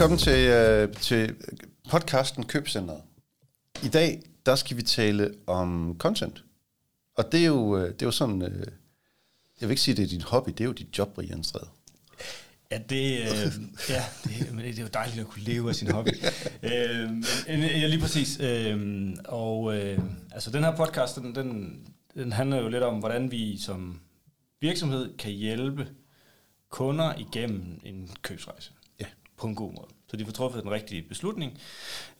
Velkommen til, øh, til podcasten Købcenteret. I dag, der skal vi tale om content. Og det er jo, øh, det er jo sådan, øh, jeg vil ikke sige, det er din hobby, det er jo dit job, Brian Stræde. Ja, det, øh, ja det, men det er jo dejligt at kunne leve af sin hobby. øh, ja, lige præcis. Øh, og øh, altså den her podcast, den, den, den handler jo lidt om, hvordan vi som virksomhed kan hjælpe kunder igennem en købsrejse. På en god måde. Så de får truffet den rigtige beslutning,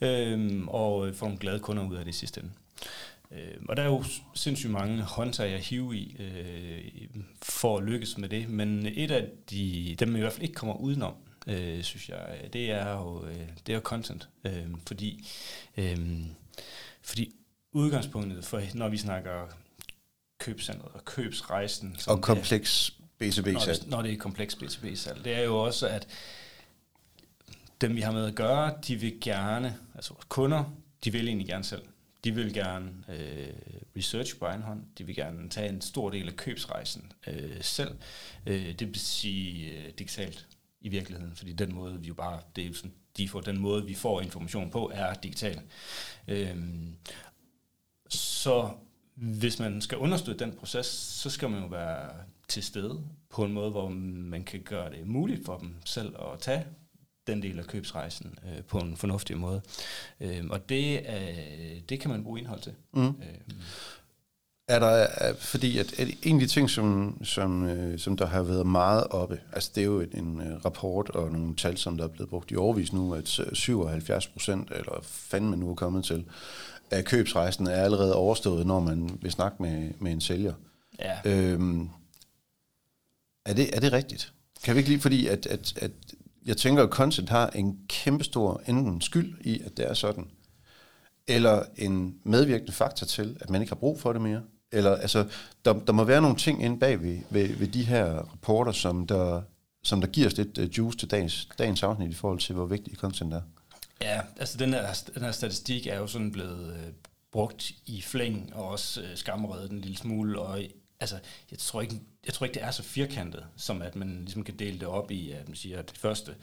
øh, og får nogle glade kunder ud af det i sidste ende. Øh, og der er jo sindssygt mange håndtag at hive i øh, for at lykkes med det, men et af de, dem, i hvert fald ikke kommer udenom, øh, synes jeg, det er jo, øh, det er jo content. Øh, fordi, øh, fordi udgangspunktet for, når vi snakker købscentret og købsrejsen... Og kompleks B2B-salg. Når, når det er kompleks B2B-salg. Det er jo også, at dem, vi har med at gøre, de vil gerne, altså kunder, de vil egentlig gerne selv. De vil gerne øh, research på egen hånd. De vil gerne tage en stor del af købsrejsen øh, selv. Øh, det vil sige øh, digitalt i virkeligheden, fordi den måde, vi jo bare, det er jo sådan, de får, den måde, vi får information på, er digital. Øh, så hvis man skal understøtte den proces, så skal man jo være til stede på en måde, hvor man kan gøre det muligt for dem selv at tage den del af købsrejsen øh, på en fornuftig måde. Øh, og det, øh, det kan man bruge indhold til. Mm. Øh. Er der, fordi at, at en af de ting, som, som, øh, som der har været meget oppe, altså det er jo en, en øh, rapport og nogle tal, som der er blevet brugt i overvis nu, at 77 procent, eller fanden man nu er kommet til, af købsrejsen er allerede overstået, når man vil snakke med, med en sælger. Ja. Øhm, er, det, er det rigtigt? Kan vi ikke lige, fordi at, at, at jeg tænker, at content har en kæmpestor enten skyld i, at det er sådan, eller en medvirkende faktor til, at man ikke har brug for det mere. Eller altså, der, der må være nogle ting inde bag ved, ved, ved de her rapporter, som der, som der giver os lidt øh, juice til dagens, dagens afsnit i forhold til, hvor vigtig content er. Ja, altså den her, den her statistik er jo sådan blevet øh, brugt i flæng, og også øh, skamredet en lille smule, og altså, jeg tror, ikke, jeg tror ikke, det er så firkantet, som at man ligesom kan dele det op i, at man siger, at det første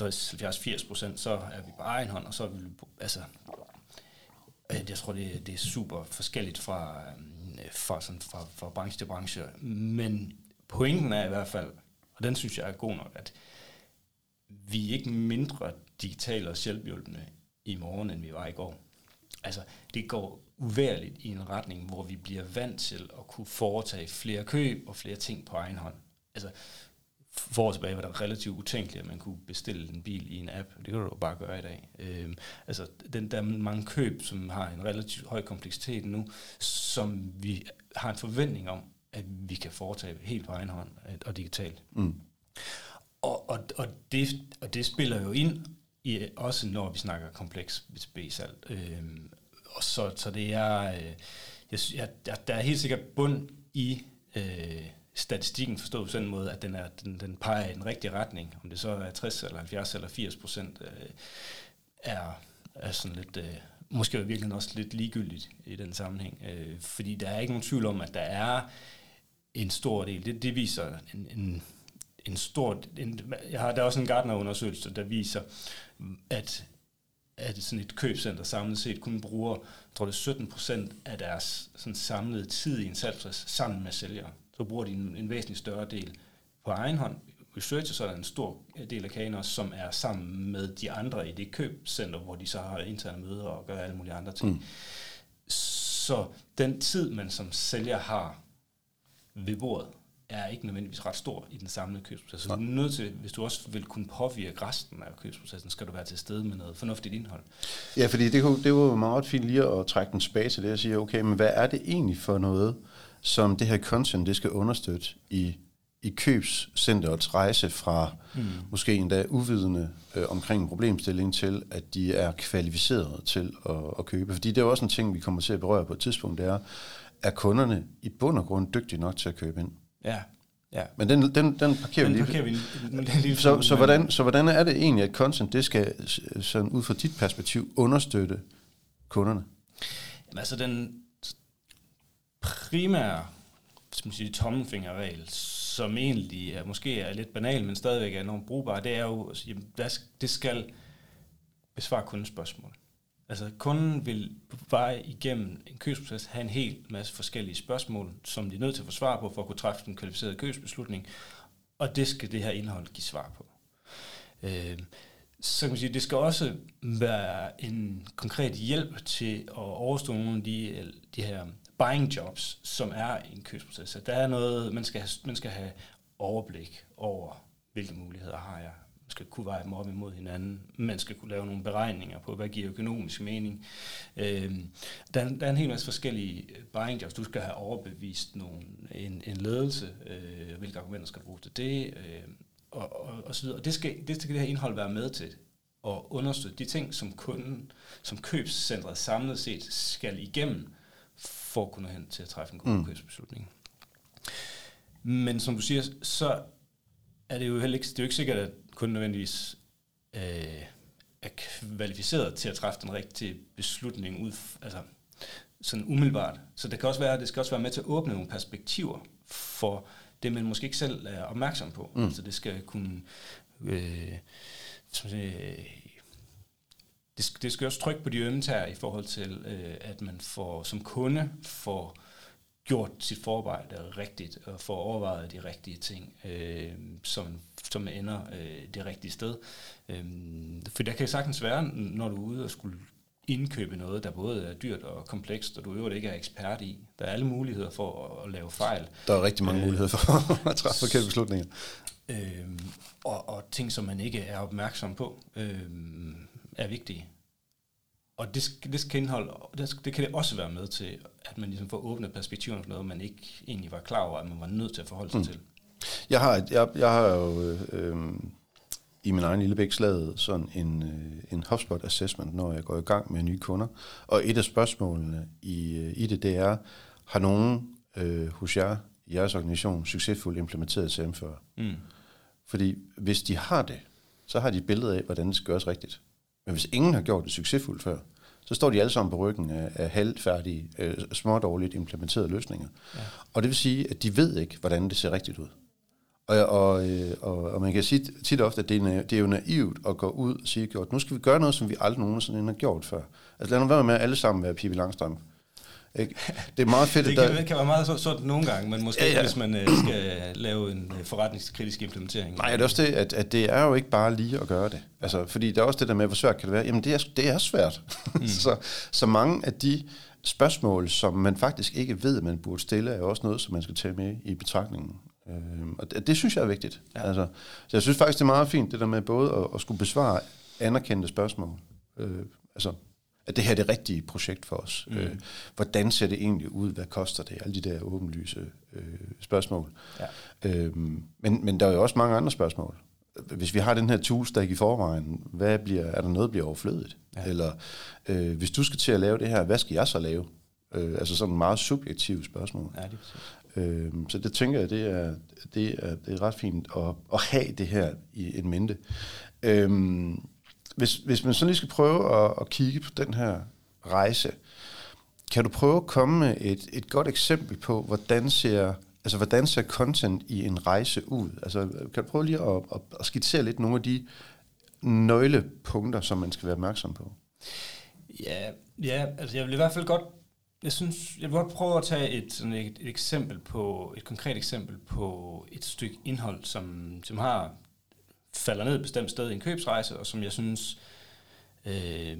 70-80 procent, så er vi på egen hånd, og så vil vi, altså, øh, jeg tror, det, det er super forskelligt fra, øh, fra, sådan, fra, fra branche til branche, men pointen er i hvert fald, og den synes jeg er god nok, at vi er ikke mindre digitale og selvhjulpende i morgen, end vi var i går. Altså, det går uværligt i en retning, hvor vi bliver vant til at kunne foretage flere køb og flere ting på egen hånd. Altså, for år tilbage var det relativt utænkeligt, at man kunne bestille en bil i en app. Det kan du jo bare gøre i dag. Øhm, altså, den, der er mange køb, som har en relativt høj kompleksitet nu, som vi har en forventning om, at vi kan foretage helt på egen hånd og digitalt. Mm. Og, og, og, det, og det spiller jo ind i, også når vi snakker kompleks B-salg. Øhm, og så, så det er, øh, jeg, jeg, der, er helt sikkert bund i øh, statistikken forstået på den måde, at den, er, den, den peger i den rigtige retning. Om det så er 60 eller 70 eller 80 procent, øh, er, er sådan lidt, øh, måske virkelig også lidt ligegyldigt i den sammenhæng. Øh, fordi der er ikke nogen tvivl om, at der er en stor del, det, det viser en, en en stor... En, jeg har, der er også en Gartner-undersøgelse, der viser, at, at sådan et købcenter samlet set kun bruger, jeg tror det er 17 procent af deres sådan samlede tid i en salgsproces sammen med sælgere. Så bruger de en, en væsentlig større del på egen hånd. Research, så er der en stor del af kagen også, som er sammen med de andre i det købcenter, hvor de så har interne møder og gør alle mulige andre ting. Mm. Så den tid, man som sælger har ved bordet, er ikke nødvendigvis ret stor i den samlede købsproces. Så du er nødt til, hvis du også vil kunne påvirke resten af købsprocessen, skal du være til stede med noget fornuftigt indhold. Ja, fordi det, det var jo meget fint lige at trække den tilbage til det og sige, okay, men hvad er det egentlig for noget, som det her content, det skal understøtte i, i købscenterets rejse fra mm. måske endda uvidende øh, omkring en problemstilling til, at de er kvalificeret til at, at købe. Fordi det er også en ting, vi kommer til at berøre på et tidspunkt, det er, er kunderne i bund og grund dygtige nok til at købe ind? Ja. Ja. Men den, den, den parkerer den vi lige. Parkerer vi lige så, så, hvordan, så hvordan er det egentlig, at content det skal sådan ud fra dit perspektiv understøtte kunderne? Jamen, altså den primære som siger, tommelfingerregel, som egentlig er, måske er lidt banal, men stadigvæk er enormt brugbar, det er jo, jamen, det skal besvare kundens spørgsmål. Altså kunden vil på vej igennem en købsproces have en hel masse forskellige spørgsmål, som de er nødt til at få svar på, for at kunne træffe en kvalificerede købsbeslutning, og det skal det her indhold give svar på. Øh, så kan man sige, det skal også være en konkret hjælp til at overstå nogle af de, de her buying jobs, som er en købsproces. Så der er noget, man skal, have, man skal have overblik over, hvilke muligheder har jeg. Skal kunne veje dem op imod hinanden. Man skal kunne lave nogle beregninger på, hvad giver økonomisk mening. Øhm, der, der er en hel masse forskellige buying jobs. Du skal have overbevist nogle, en, en ledelse, øh, hvilke argumenter skal du bruge til det, øh, og, og, og så videre. Og det skal, det skal det her indhold være med til at understøtte de ting, som kunden, som købscentret samlet set skal igennem, for at kunne hen til at træffe en god mm. købsbeslutning. Men som du siger, så er det jo heller ikke, det er jo ikke sikkert, at kunden nødvendigvis øh, er kvalificeret til at træffe den rigtige beslutning ud, altså sådan umiddelbart. Så det kan også være, det skal også være med til at åbne nogle perspektiver for det, man måske ikke selv er opmærksom på. Mm. Altså det skal kunne øh, siger, det, det skal også trykke på de ømme tæer i forhold til, øh, at man får som kunde får gjort sit forarbejde rigtigt og får overvejet de rigtige ting, øh, som, som ender øh, det rigtige sted. Øh, for der kan sagtens være, når du er ude og skulle indkøbe noget, der både er dyrt og komplekst, og du øvrigt ikke er ekspert i. Der er alle muligheder for at, at lave fejl. Der er rigtig mange øh, muligheder for at træffe forkerte beslutninger. Øh, og, og ting, som man ikke er opmærksom på, øh, er vigtige. Og det, det skal indhold, det, det kan det også være med til, at man ligesom får åbnet perspektiver for noget, man ikke egentlig var klar over, at man var nødt til at forholde sig mm. til. Jeg har, jeg, jeg har jo øh, i min egen lille bæk slaget sådan en, øh, en HubSpot assessment, når jeg går i gang med nye kunder. Og et af spørgsmålene i, øh, i det, det er, har nogen øh, hos jer, i jeres organisation, succesfuldt implementeret CM før? Mm. Fordi hvis de har det, så har de et billede af, hvordan det skal gøres rigtigt. Men hvis ingen har gjort det succesfuldt før, så står de alle sammen på ryggen af, af halvfærdige, øh, smådårligt implementerede løsninger. Ja. Og det vil sige, at de ved ikke, hvordan det ser rigtigt ud. Og, og, øh, og, og man kan sige tit ofte, at det er, det er jo naivt at gå ud og sige, at nu skal vi gøre noget, som vi aldrig nogensinde har gjort før. Altså lad nu være med at alle sammen være Pippi Langstrøm. Ikke? Det er meget fedt. det kan, der... kan være meget sådan nogle gange, men måske ja, ja. hvis man uh, skal lave en uh, forretningskritisk implementering. Nej, det er også det, at, at det er jo ikke bare lige at gøre det. Altså, fordi der er også det der med, hvor svært kan det være. Jamen, det er, det er svært. Mm. så, så mange af de spørgsmål, som man faktisk ikke ved, man burde stille, er også noget, som man skal tage med i betragtningen. Øhm, og det, det synes jeg er vigtigt. Ja. Altså, så jeg synes faktisk, det er meget fint, det der med både at, at skulle besvare anerkendte spørgsmål. Øh, altså, at det her er det rigtige projekt for os. Mm. Øh, hvordan ser det egentlig ud? Hvad koster det? Alle de der åbenlyse øh, spørgsmål. Ja. Øh, men, men der er jo også mange andre spørgsmål. Hvis vi har den her toolstack i forvejen, hvad bliver, er der noget, der bliver overflødigt? Ja. Eller øh, hvis du skal til at lave det her, hvad skal jeg så lave? Øh, altså sådan meget subjektive spørgsmål. Ja, det øh, så det tænker jeg, det er, det er, det er ret fint at, at have det her i en mente. Øh, hvis, hvis man så lige skal prøve at, at kigge på den her rejse, kan du prøve at komme med et, et godt eksempel på, hvordan ser, altså, hvordan ser content i en rejse ud? Altså, kan du prøve lige at, at, at skitsere lidt nogle af de nøglepunkter, som man skal være opmærksom på? Ja, ja altså jeg vil i hvert fald godt jeg synes, jeg vil godt prøve at tage et, sådan et, et eksempel på, et konkret eksempel på et stykke indhold, som, som har falder ned et bestemt sted i en købsrejse, og som jeg synes øh,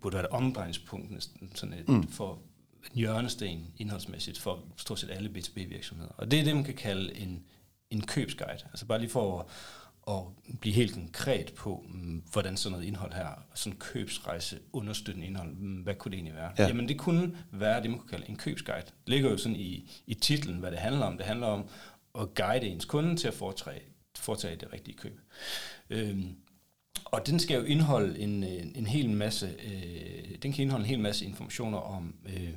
burde være et omdrejningspunkt sådan et, mm. for en hjørnesten indholdsmæssigt for stort set alle B2B-virksomheder. Og det er det, man kan kalde en, en købsguide. Altså bare lige for at, at blive helt konkret på, mm, hvordan sådan noget indhold her, sådan købsrejse, understøttende indhold, mm, hvad kunne det egentlig være? Ja. Jamen det kunne være det, man kunne kalde en købsguide. Det ligger jo sådan i, i titlen, hvad det handler om. Det handler om at guide ens kunde til at foretræde, foretage det rigtige køb. Øhm, og den skal jo indeholde en, en, en hel masse, øh, den kan indeholde en hel masse informationer om øh,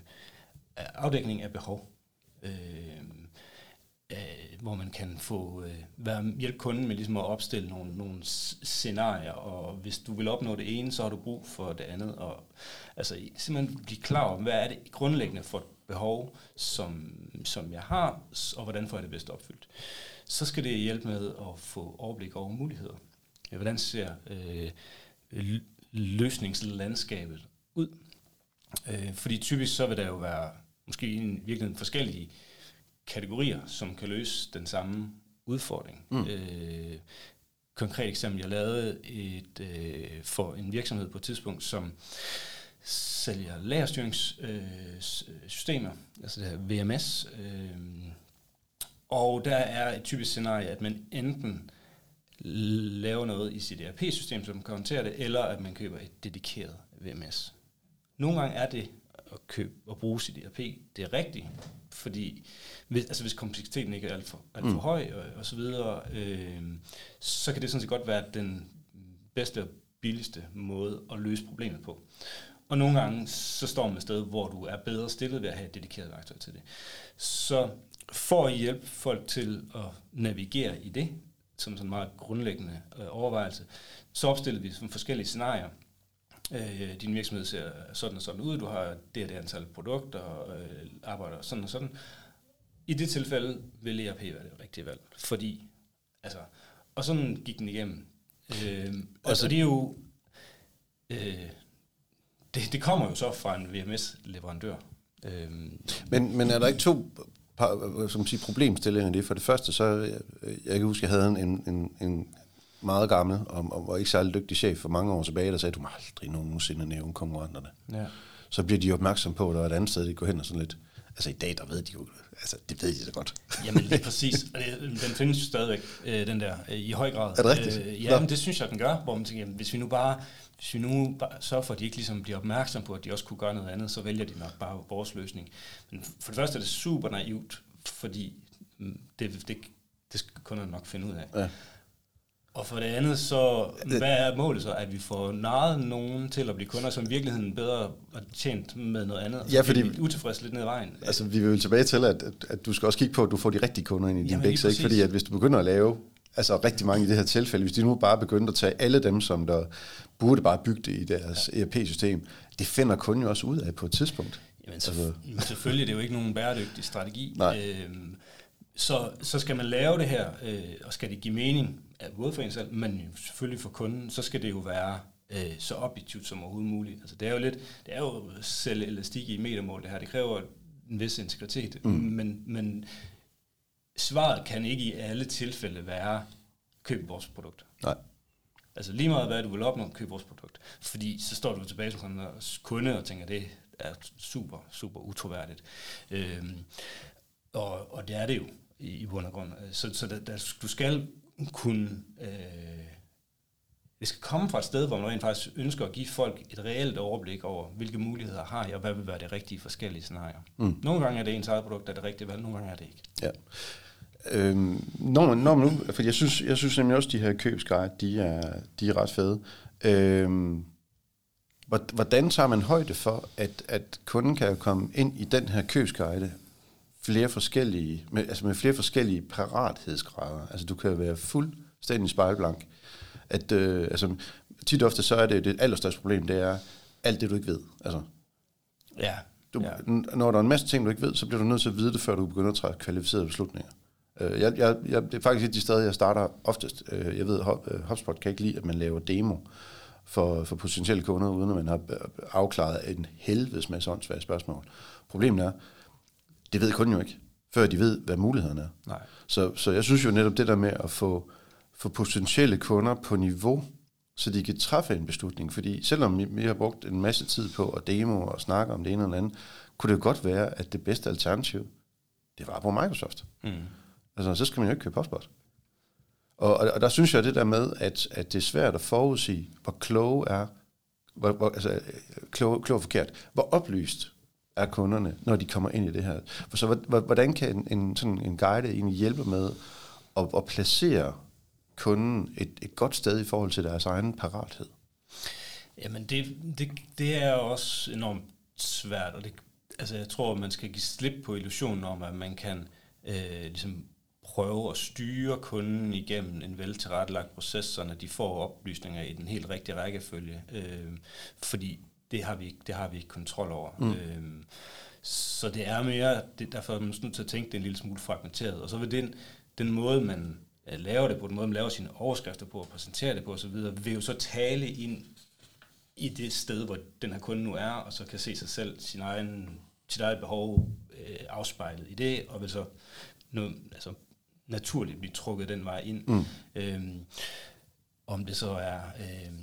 afdækning af behov. Øh, øh, hvor man kan få øh, være, hjælpe kunden med ligesom at opstille nogle, nogle scenarier, og hvis du vil opnå det ene, så har du brug for det andet. Og, altså simpelthen blive klar over, hvad er det grundlæggende for behov, som, som jeg har, og hvordan får jeg det bedst opfyldt. Så skal det hjælpe med at få overblik over muligheder. Hvordan ser øh, løsningslandskabet ud? Øh, fordi typisk så vil der jo være måske i virkeligheden forskellige kategorier, som kan løse den samme udfordring. Mm. Øh, konkret eksempel, jeg lavede et øh, for en virksomhed på et tidspunkt, som sælger lagerstyringssystemer, øh, altså det her VMS. Øh, og der er et typisk scenarie, at man enten laver noget i sit ERP-system, som kan håndtere det, eller at man køber et dedikeret VMS. Nogle gange er det at købe og bruge sit ERP, det er rigtigt, fordi hvis, altså hvis kompleksiteten ikke er alt for, alt for mm. høj og, og så videre, øh, så kan det sådan set godt være den bedste og billigste måde at løse problemet på. Og nogle gange, så står man et sted, hvor du er bedre stillet ved at have et dedikeret værktøj til det. Så for at hjælpe folk til at navigere i det, som sådan en meget grundlæggende øh, overvejelse, så opstiller vi sådan forskellige scenarier. Øh, din virksomhed ser sådan og sådan ud, du har det og det antal produkter, og øh, arbejder sådan og sådan. I det tilfælde vil ERP være det rigtige valg, fordi, altså, og sådan gik den igennem. Øh, og altså, det er jo, øh, det, det kommer jo så fra en VMS-leverandør. Øh, men, men er der ikke to par, som siger, problemstillinger i det? For det første, så, jeg, jeg kan huske, jeg havde en, en, en meget gammel og, og var ikke særlig dygtig chef for mange år tilbage, der sagde, du må aldrig nogensinde nævne konkurrenterne. Ja. Så bliver de opmærksom på, at der er et andet sted, de går hen og sådan lidt. Altså i dag, der ved de jo, altså det ved de så godt. Jamen lige præcis, og det, den findes jo stadigvæk, øh, den der, øh, i høj grad. Er det rigtigt? Øh, ja, men det synes jeg, den gør, hvor man tænker, jamen, hvis vi nu bare, hvis vi nu sørger for, at de ikke ligesom bliver opmærksom på, at de også kunne gøre noget andet, så vælger de nok bare vores løsning. Men for det første er det super naivt, fordi mm, det, det, det skal kunderne nok finde ud af. Ja. Og for det andet, så hvad er målet så? At vi får naret nogen til at blive kunder, som i virkeligheden bedre er tjent med noget andet? Ja, fordi... Vi utilfreds lidt ned ad vejen. Altså, vi vil tilbage til, at, at, at du skal også kigge på, at du får de rigtige kunder ind i din bæks, ikke? Fordi at hvis du begynder at lave altså rigtig mange i det her tilfælde, hvis de nu bare begynder at tage alle dem, som der burde bare bygge det i deres ja. ERP-system, det finder kunden jo også ud af på et tidspunkt. Jamen, så, altså. jamen selvfølgelig, det er jo ikke nogen bæredygtig strategi. Nej. Øhm, så, så skal man lave det her, øh, og skal det give mening, både for en selv, men selvfølgelig for kunden, så skal det jo være øh, så objektivt som overhovedet muligt. Altså det er jo lidt, det er jo selv elastik i metermål det her, det kræver en vis integritet, mm. men, men svaret kan ikke i alle tilfælde være, køb vores produkt. Nej. Altså lige meget hvad du vil opnå, køb vores produkt. Fordi så står du tilbage som kunde og tænker, det er super, super utroværdigt. Øhm, og, og det er det jo i, i bund og grund. Så, så der, der, du skal kunne... Øh, det skal komme fra et sted, hvor man rent faktisk ønsker at give folk et reelt overblik over, hvilke muligheder har jeg, og hvad vil være det rigtige forskellige scenarier. Mm. Nogle gange er det ens eget produkt, der er det rigtige valg, nogle gange er det ikke. Ja. Øhm, når man, når man nu, for jeg synes, jeg synes nemlig også, at de her købsguide, de er, de er ret fede. Øhm, hvordan tager man højde for, at, at kunden kan komme ind i den her købsguide flere forskellige, med, altså med flere forskellige parathedsgrader. Altså du kan være fuldstændig spejlblank. At, øh, altså, tit ofte så er det det allerstørste problem, det er alt det, du ikke ved. Altså, ja. Du, ja. Når der er en masse ting, du ikke ved, så bliver du nødt til at vide det, før du begynder at træffe kvalificerede beslutninger. Øh, jeg, jeg, jeg, det er faktisk et af de steder, jeg starter oftest. Øh, jeg ved, HubSpot kan ikke lide, at man laver demo for, for potentielle kunder, uden at man har afklaret en helvedes masse åndssvage spørgsmål. Problemet er, det ved kunden jo ikke, før de ved, hvad mulighederne er. Nej. Så, så jeg synes jo netop det der med at få, få potentielle kunder på niveau, så de kan træffe en beslutning. Fordi selvom vi har brugt en masse tid på at demo og snakke om det ene eller andet, kunne det jo godt være, at det bedste alternativ, det var på Microsoft. Mm. Altså, så skal man jo ikke købe postbot. Og, og, og der synes jeg det der med, at, at det er svært at forudsige, hvor kloge er, hvor, hvor, altså, klog, klog forkert, hvor oplyst er kunderne, når de kommer ind i det her. Så hvordan kan en, en, sådan en guide egentlig hjælpe med at, at placere kunden et, et godt sted i forhold til deres egen parathed? Jamen det, det, det er også enormt svært, og det, altså jeg tror, man skal give slip på illusionen om, at man kan øh, ligesom prøve at styre kunden igennem en veltilrettelagt proces, så de får oplysninger i den helt rigtige rækkefølge. Øh, fordi det har vi ikke, det har vi ikke kontrol over. Mm. Øhm, så det er mere, det, derfor er man nødt til at tænke det en lille smule fragmenteret. Og så vil den, den måde, man øh, laver det på, den måde, man laver sine overskrifter på og præsenterer det på osv., vil jo så tale ind i det sted, hvor den her kunde nu er, og så kan se sig selv, sin egen, sit eget behov øh, afspejlet i det, og vil så noget, altså, naturligt blive trukket den vej ind. Mm. Øhm, om det så er, øh,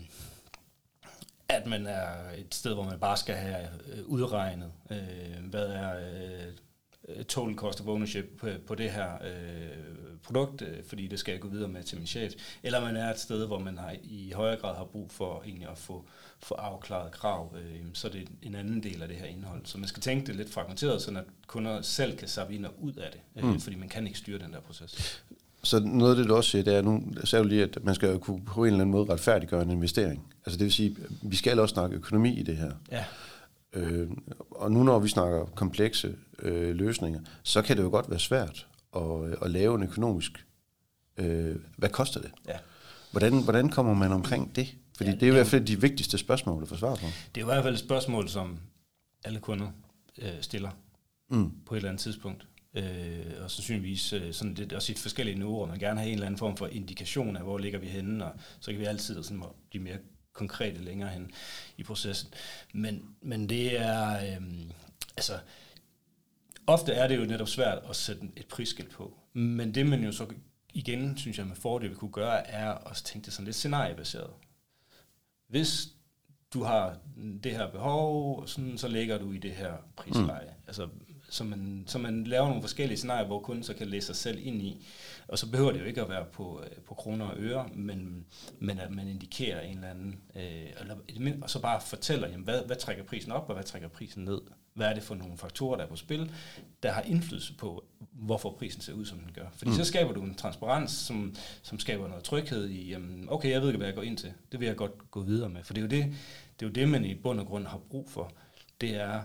at man er et sted, hvor man bare skal have øh, udregnet, øh, hvad er øh, total cost of ownership på, på det her øh, produkt, øh, fordi det skal jeg gå videre med til min chef, eller man er et sted, hvor man har, i højere grad har brug for egentlig at få, få afklaret krav, øh, så det er en anden del af det her indhold. Så man skal tænke det lidt fragmenteret, så at kunder selv kan sappe ind og ud af det, øh, mm. fordi man kan ikke styre den der proces. Så noget af det, du også siger, det er, nu sagde du lige, at man skal kunne på en eller anden måde retfærdiggøre en investering. Altså det vil sige, vi skal også snakke økonomi i det her. Ja. Øh, og nu når vi snakker komplekse øh, løsninger, så kan det jo godt være svært at, at lave en økonomisk... Øh, hvad koster det? Ja. Hvordan, hvordan kommer man omkring det? Fordi ja, det er i hvert fald de vigtigste spørgsmål at få svar på. Det er i hvert fald et spørgsmål, som alle kunder øh, stiller mm. på et eller andet tidspunkt øh, og sandsynligvis øh, sådan lidt, også i forskellige niveauer. Man gerne have en eller anden form for indikation af, hvor ligger vi henne, og så kan vi altid sådan, blive mere konkrete længere hen i processen. Men, men det er, øh, altså, ofte er det jo netop svært at sætte et prisskilt på. Men det man jo så igen, synes jeg med fordel vi kunne gøre, er at tænke det sådan lidt scenariebaseret. Hvis du har det her behov, sådan, så ligger du i det her prisleje. Mm. Altså, så man, så man laver nogle forskellige scenarier, hvor kunden så kan læse sig selv ind i. Og så behøver det jo ikke at være på, øh, på kroner og øre, men, men at man indikerer en eller anden, øh, eller, og så bare fortæller, jamen, hvad, hvad trækker prisen op, og hvad trækker prisen ned? Hvad er det for nogle faktorer, der er på spil, der har indflydelse på, hvorfor prisen ser ud, som den gør? Fordi mm. så skaber du en transparens, som, som skaber noget tryghed i, jamen, okay, jeg ved ikke, hvad jeg går ind til. Det vil jeg godt gå videre med. For det er jo det, det, er jo det man i bund og grund har brug for. Det er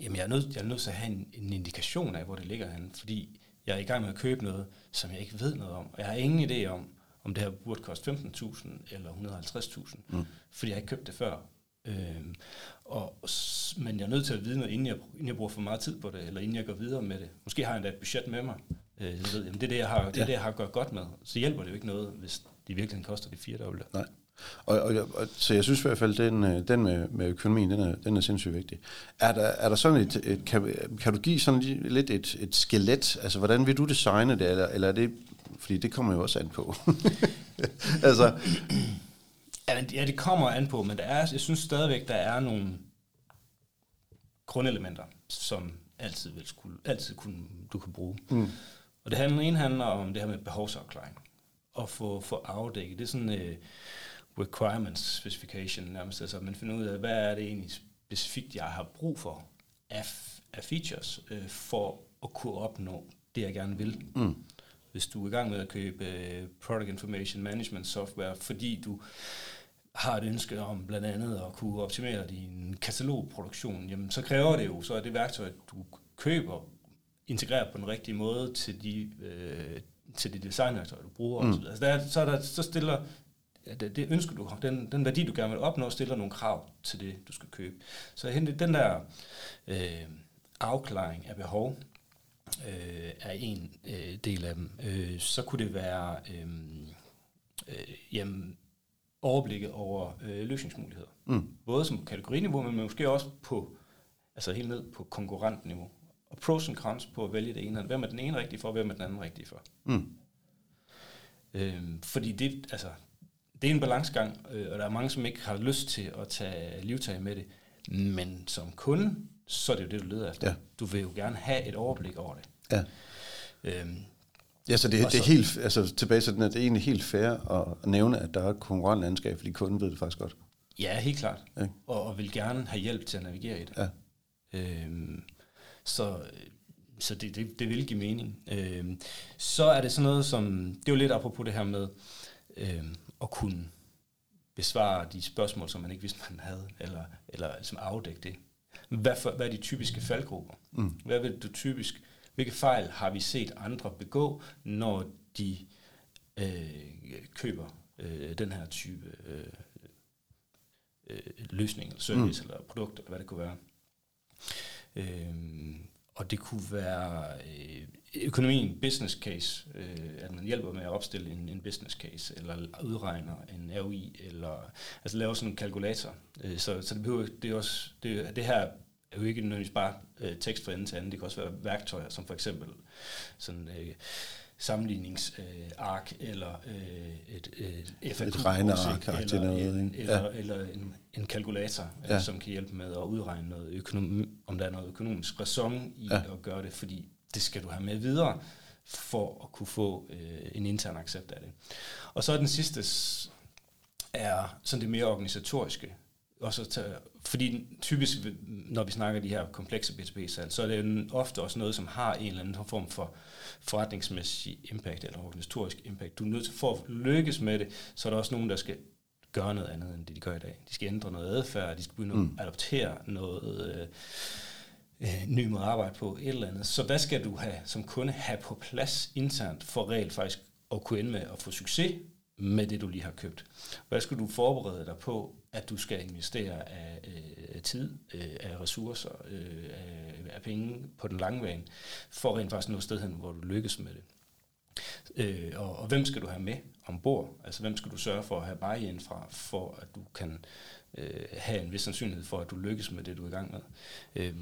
Jamen, jeg er nødt, jeg er nødt til at have en, en indikation af, hvor det ligger henne, fordi jeg er i gang med at købe noget, som jeg ikke ved noget om. Og jeg har ingen idé om, om det her burde koste 15.000 eller 150.000, mm. fordi jeg har ikke købt det før. Øhm, og, men jeg er nødt til at vide noget, inden jeg, inden jeg bruger for meget tid på det, eller inden jeg går videre med det. Måske har jeg endda et budget med mig. Øh, jeg ved, jamen det, er det, jeg har, det er det, jeg har gjort godt med. Så hjælper det jo ikke noget, hvis det virkelig koster det fire dobbelt. Nej. Og, og, og, så jeg synes i hvert fald, den, øh, den med, med økonomien, den er, den er sindssygt vigtig. Er der, er der sådan et, et kan, kan du give sådan lidt et, et skelet? Altså, hvordan vil du designe det, eller, eller er det, fordi det kommer jo også an på. altså. Ja, det kommer an på, men der er, jeg synes stadigvæk, der er nogle grundelementer, som altid, vil skulle, altid kunne, du kan bruge. Mm. Og det handler, ene handler om det her med behovsafklaring. Og få, få afdækket. Det er sådan, øh, requirements specification nærmest. Altså man finder ud af, hvad er det egentlig specifikt, jeg har brug for af, af features, øh, for at kunne opnå det, jeg gerne vil. Mm. Hvis du er i gang med at købe uh, Product Information Management Software, fordi du har et ønske om blandt andet at kunne optimere din katalogproduktion, jamen så kræver det jo så er det værktøj, du køber, integreret på den rigtige måde til de, øh, til de designværktøjer, du bruger. Mm. Altså der, så, der, så stiller det, det ønsker du, den, den værdi, du gerne vil opnå, stiller nogle krav til det, du skal købe. Så den der øh, afklaring af behov, øh, er en øh, del af dem. Øh, så kunne det være øh, øh, jamen, overblikket over øh, løsningsmuligheder. Mm. Både som kategoriniveau, men måske også på altså helt ned på konkurrentniveau. Og pros and cons på at vælge det ene. Hvem er den ene rigtige for, hvem er den anden rigtige for? Mm. Øh, fordi det, altså, det er en balancegang, øh, og der er mange, som ikke har lyst til at tage livtag med det. Men som kunde, så er det jo det, du leder efter. Ja. Du vil jo gerne have et overblik over det. Ja. Øhm, Ja, så det, det er helt, altså tilbage til den, at det er egentlig helt fair at nævne, at der er et konkurrentlandskab, fordi kunden ved det faktisk godt. Ja, helt klart. Ja. Og, og vil gerne have hjælp til at navigere i det. Ja. Øhm, så så det, det, det vil give mening. Øhm, så er det sådan noget som, det er jo lidt apropos det her med, øhm, at kunne besvare de spørgsmål, som man ikke vidste, man havde, eller, eller som afdække det. Hvad, for, hvad er de typiske faldgrupper? Mm. Hvad vil du typisk, hvilke fejl har vi set andre begå, når de øh, køber øh, den her type øh, øh, løsning, eller service, mm. eller produkt, eller hvad det kunne være? Øh, og det kunne være øh, økonomien, business case, øh, at man hjælper med at opstille en, en business case, eller udregner en ROI, eller altså laver sådan en kalkulator. Øh, så, så det, behøver, det, er også, det, det her er jo ikke nødvendigvis bare øh, tekst fra ende til anden, det kan også være værktøjer, som for eksempel sådan... Øh, sammenligningsark, øh, eller øh, et, et FAQ et regneark, eller, noget, en, eller, ja. eller en, en kalkulator, øh, ja. som kan hjælpe med at udregne noget økonomi, om der er noget økonomisk ræson i ja. at gøre det, fordi det skal du have med videre for at kunne få øh, en intern accept af det. Og så er den sidste er sådan det mere organisatoriske. Også tage, fordi typisk, når vi snakker de her komplekse B2B-salg, så er det ofte også noget, som har en eller anden form for forretningsmæssig impact eller organisatorisk impact. Du er nødt til, for at lykkes med det, så er der også nogen, der skal gøre noget andet, end det de gør i dag. De skal ændre noget adfærd, de skal begynde mm. at adoptere noget øh, øh, ny måde at arbejde på, et eller andet. Så hvad skal du have som kunde have på plads internt for reelt faktisk at kunne ende med at få succes med det, du lige har købt? Hvad skal du forberede dig på, at du skal investere af øh, tid, øh, af ressourcer, øh, af, af penge på den lange bane, for rent faktisk nå sted hen, hvor du lykkes med det? Øh, og, og hvem skal du have med ombord? Altså hvem skal du sørge for at have buy-in fra, for at du kan øh, have en vis sandsynlighed for, at du lykkes med det, du er i gang med. Øh,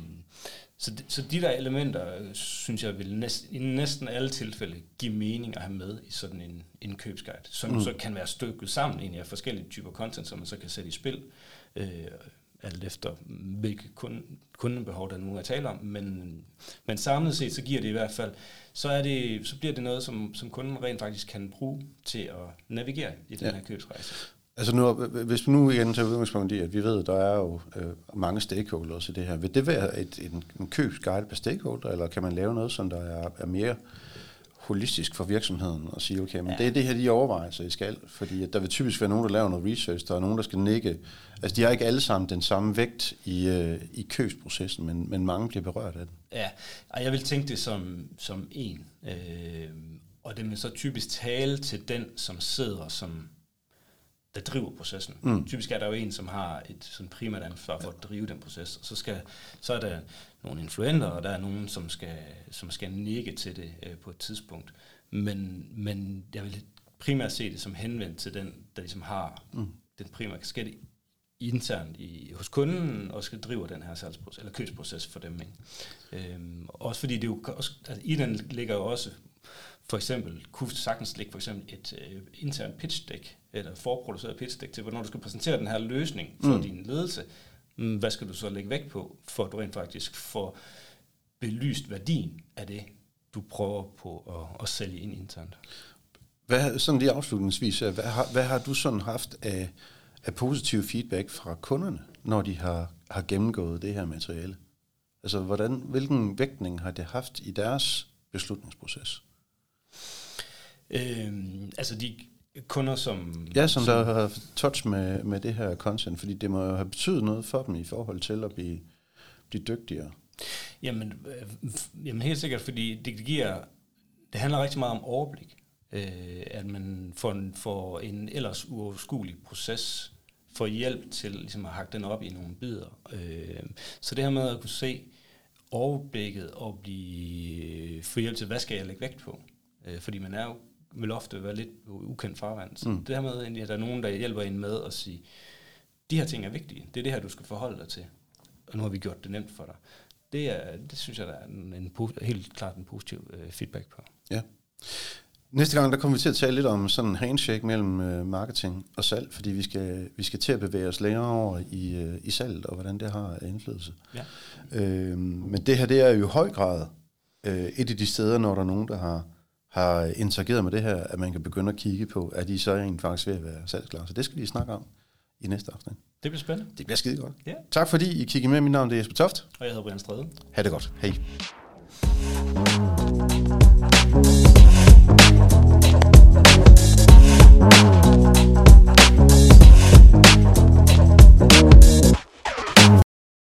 så, de, så de der elementer, øh, synes jeg, vil næst, i næsten alle tilfælde give mening at have med i sådan en, en købsguide, som mm. så kan være stykket sammen egentlig af forskellige typer content, som man så kan sætte i spil, øh, alt efter hvilke kunde, kundebehov der nu er tale om, men, men samlet set, så giver det i hvert fald, så, er det, så bliver det noget, som, som kunden rent faktisk kan bruge til at navigere i den ja. her købsrejse. Altså nu, hvis vi nu igen tager udgangspunkt i, at vi ved, at der er jo øh, mange stakeholders i det her, vil det være et, en, en købsguide per stakeholder, eller kan man lave noget, som der er, er mere holistisk for virksomheden og sige, okay, men ja. det er det her, de overvejelser, I skal, fordi at der vil typisk være nogen, der laver noget research, der er nogen, der skal nikke. Altså, de har ikke alle sammen den samme vægt i, øh, i købsprocessen, men, men mange bliver berørt af den. Ja, og jeg vil tænke det som, som en, øh, og det vil så typisk tale til den, som sidder som der driver processen. Mm. Typisk er der jo en, som har et sådan primært ansvar for at drive den proces, og så, skal, så er der nogle influenter, og der er nogen, som skal, som skal nikke til det øh, på et tidspunkt. Men, men jeg vil primært se det som henvendt til den, der ligesom har mm. den primære kasket internt i, hos kunden, og skal drive den her salgsproces, eller købsproces for dem. Ikke? Øhm, også fordi det jo, også, altså, i den ligger jo også for eksempel, kunne sagtens ligge for eksempel et øh, internt pitch deck, eller forproduceret pitch deck til, hvornår du skal præsentere den her løsning for mm. din ledelse. Mm, hvad skal du så lægge vægt på, for at du rent faktisk får belyst værdien af det, du prøver på at, at sælge ind internt? Hvad, sådan lige afslutningsvis, hvad har, hvad har du sådan haft af, af positiv feedback fra kunderne, når de har, har gennemgået det her materiale? Altså, hvordan, hvilken vægtning har det haft i deres beslutningsproces? Øhm, altså de kunder, som... Ja, som, som der har touch med, med det her content, fordi det må jo have betydet noget for dem i forhold til at blive, blive dygtigere. Jamen, øh, jamen helt sikkert, fordi det, giver... Det handler rigtig meget om overblik. Øh, at man får en, får en ellers uoverskuelig proces får hjælp til ligesom at hakke den op i nogle bidder. Øh, så det her med at kunne se overblikket og blive, få hjælp til, hvad skal jeg lægge vægt på? Øh, fordi man er jo vil ofte være lidt ukendt farvand. Så mm. det her med, at der er nogen, der hjælper en med at sige, de her ting er vigtige. Det er det her, du skal forholde dig til. Og nu har vi gjort det nemt for dig. Det, er, det synes jeg, der er en, en, helt klart en positiv øh, feedback på. Ja. Næste gang, der kommer vi til at tale lidt om sådan en handshake mellem øh, marketing og salg, fordi vi skal, vi skal til at bevæge os længere over i, øh, i salget, og hvordan det har indflydelse. Ja. Øh, men det her, det er jo i høj grad øh, et af de steder, når der er nogen, der har har interageret med det her, at man kan begynde at kigge på, at de så egentlig faktisk ved at være salgsklar. Så det skal vi snakke om i næste aften. Det bliver spændende. Det bliver skide godt. Yeah. Tak fordi I kiggede med. Mit navn er Jesper Toft. Og jeg hedder Brian Strede. Ha' det godt. Hej.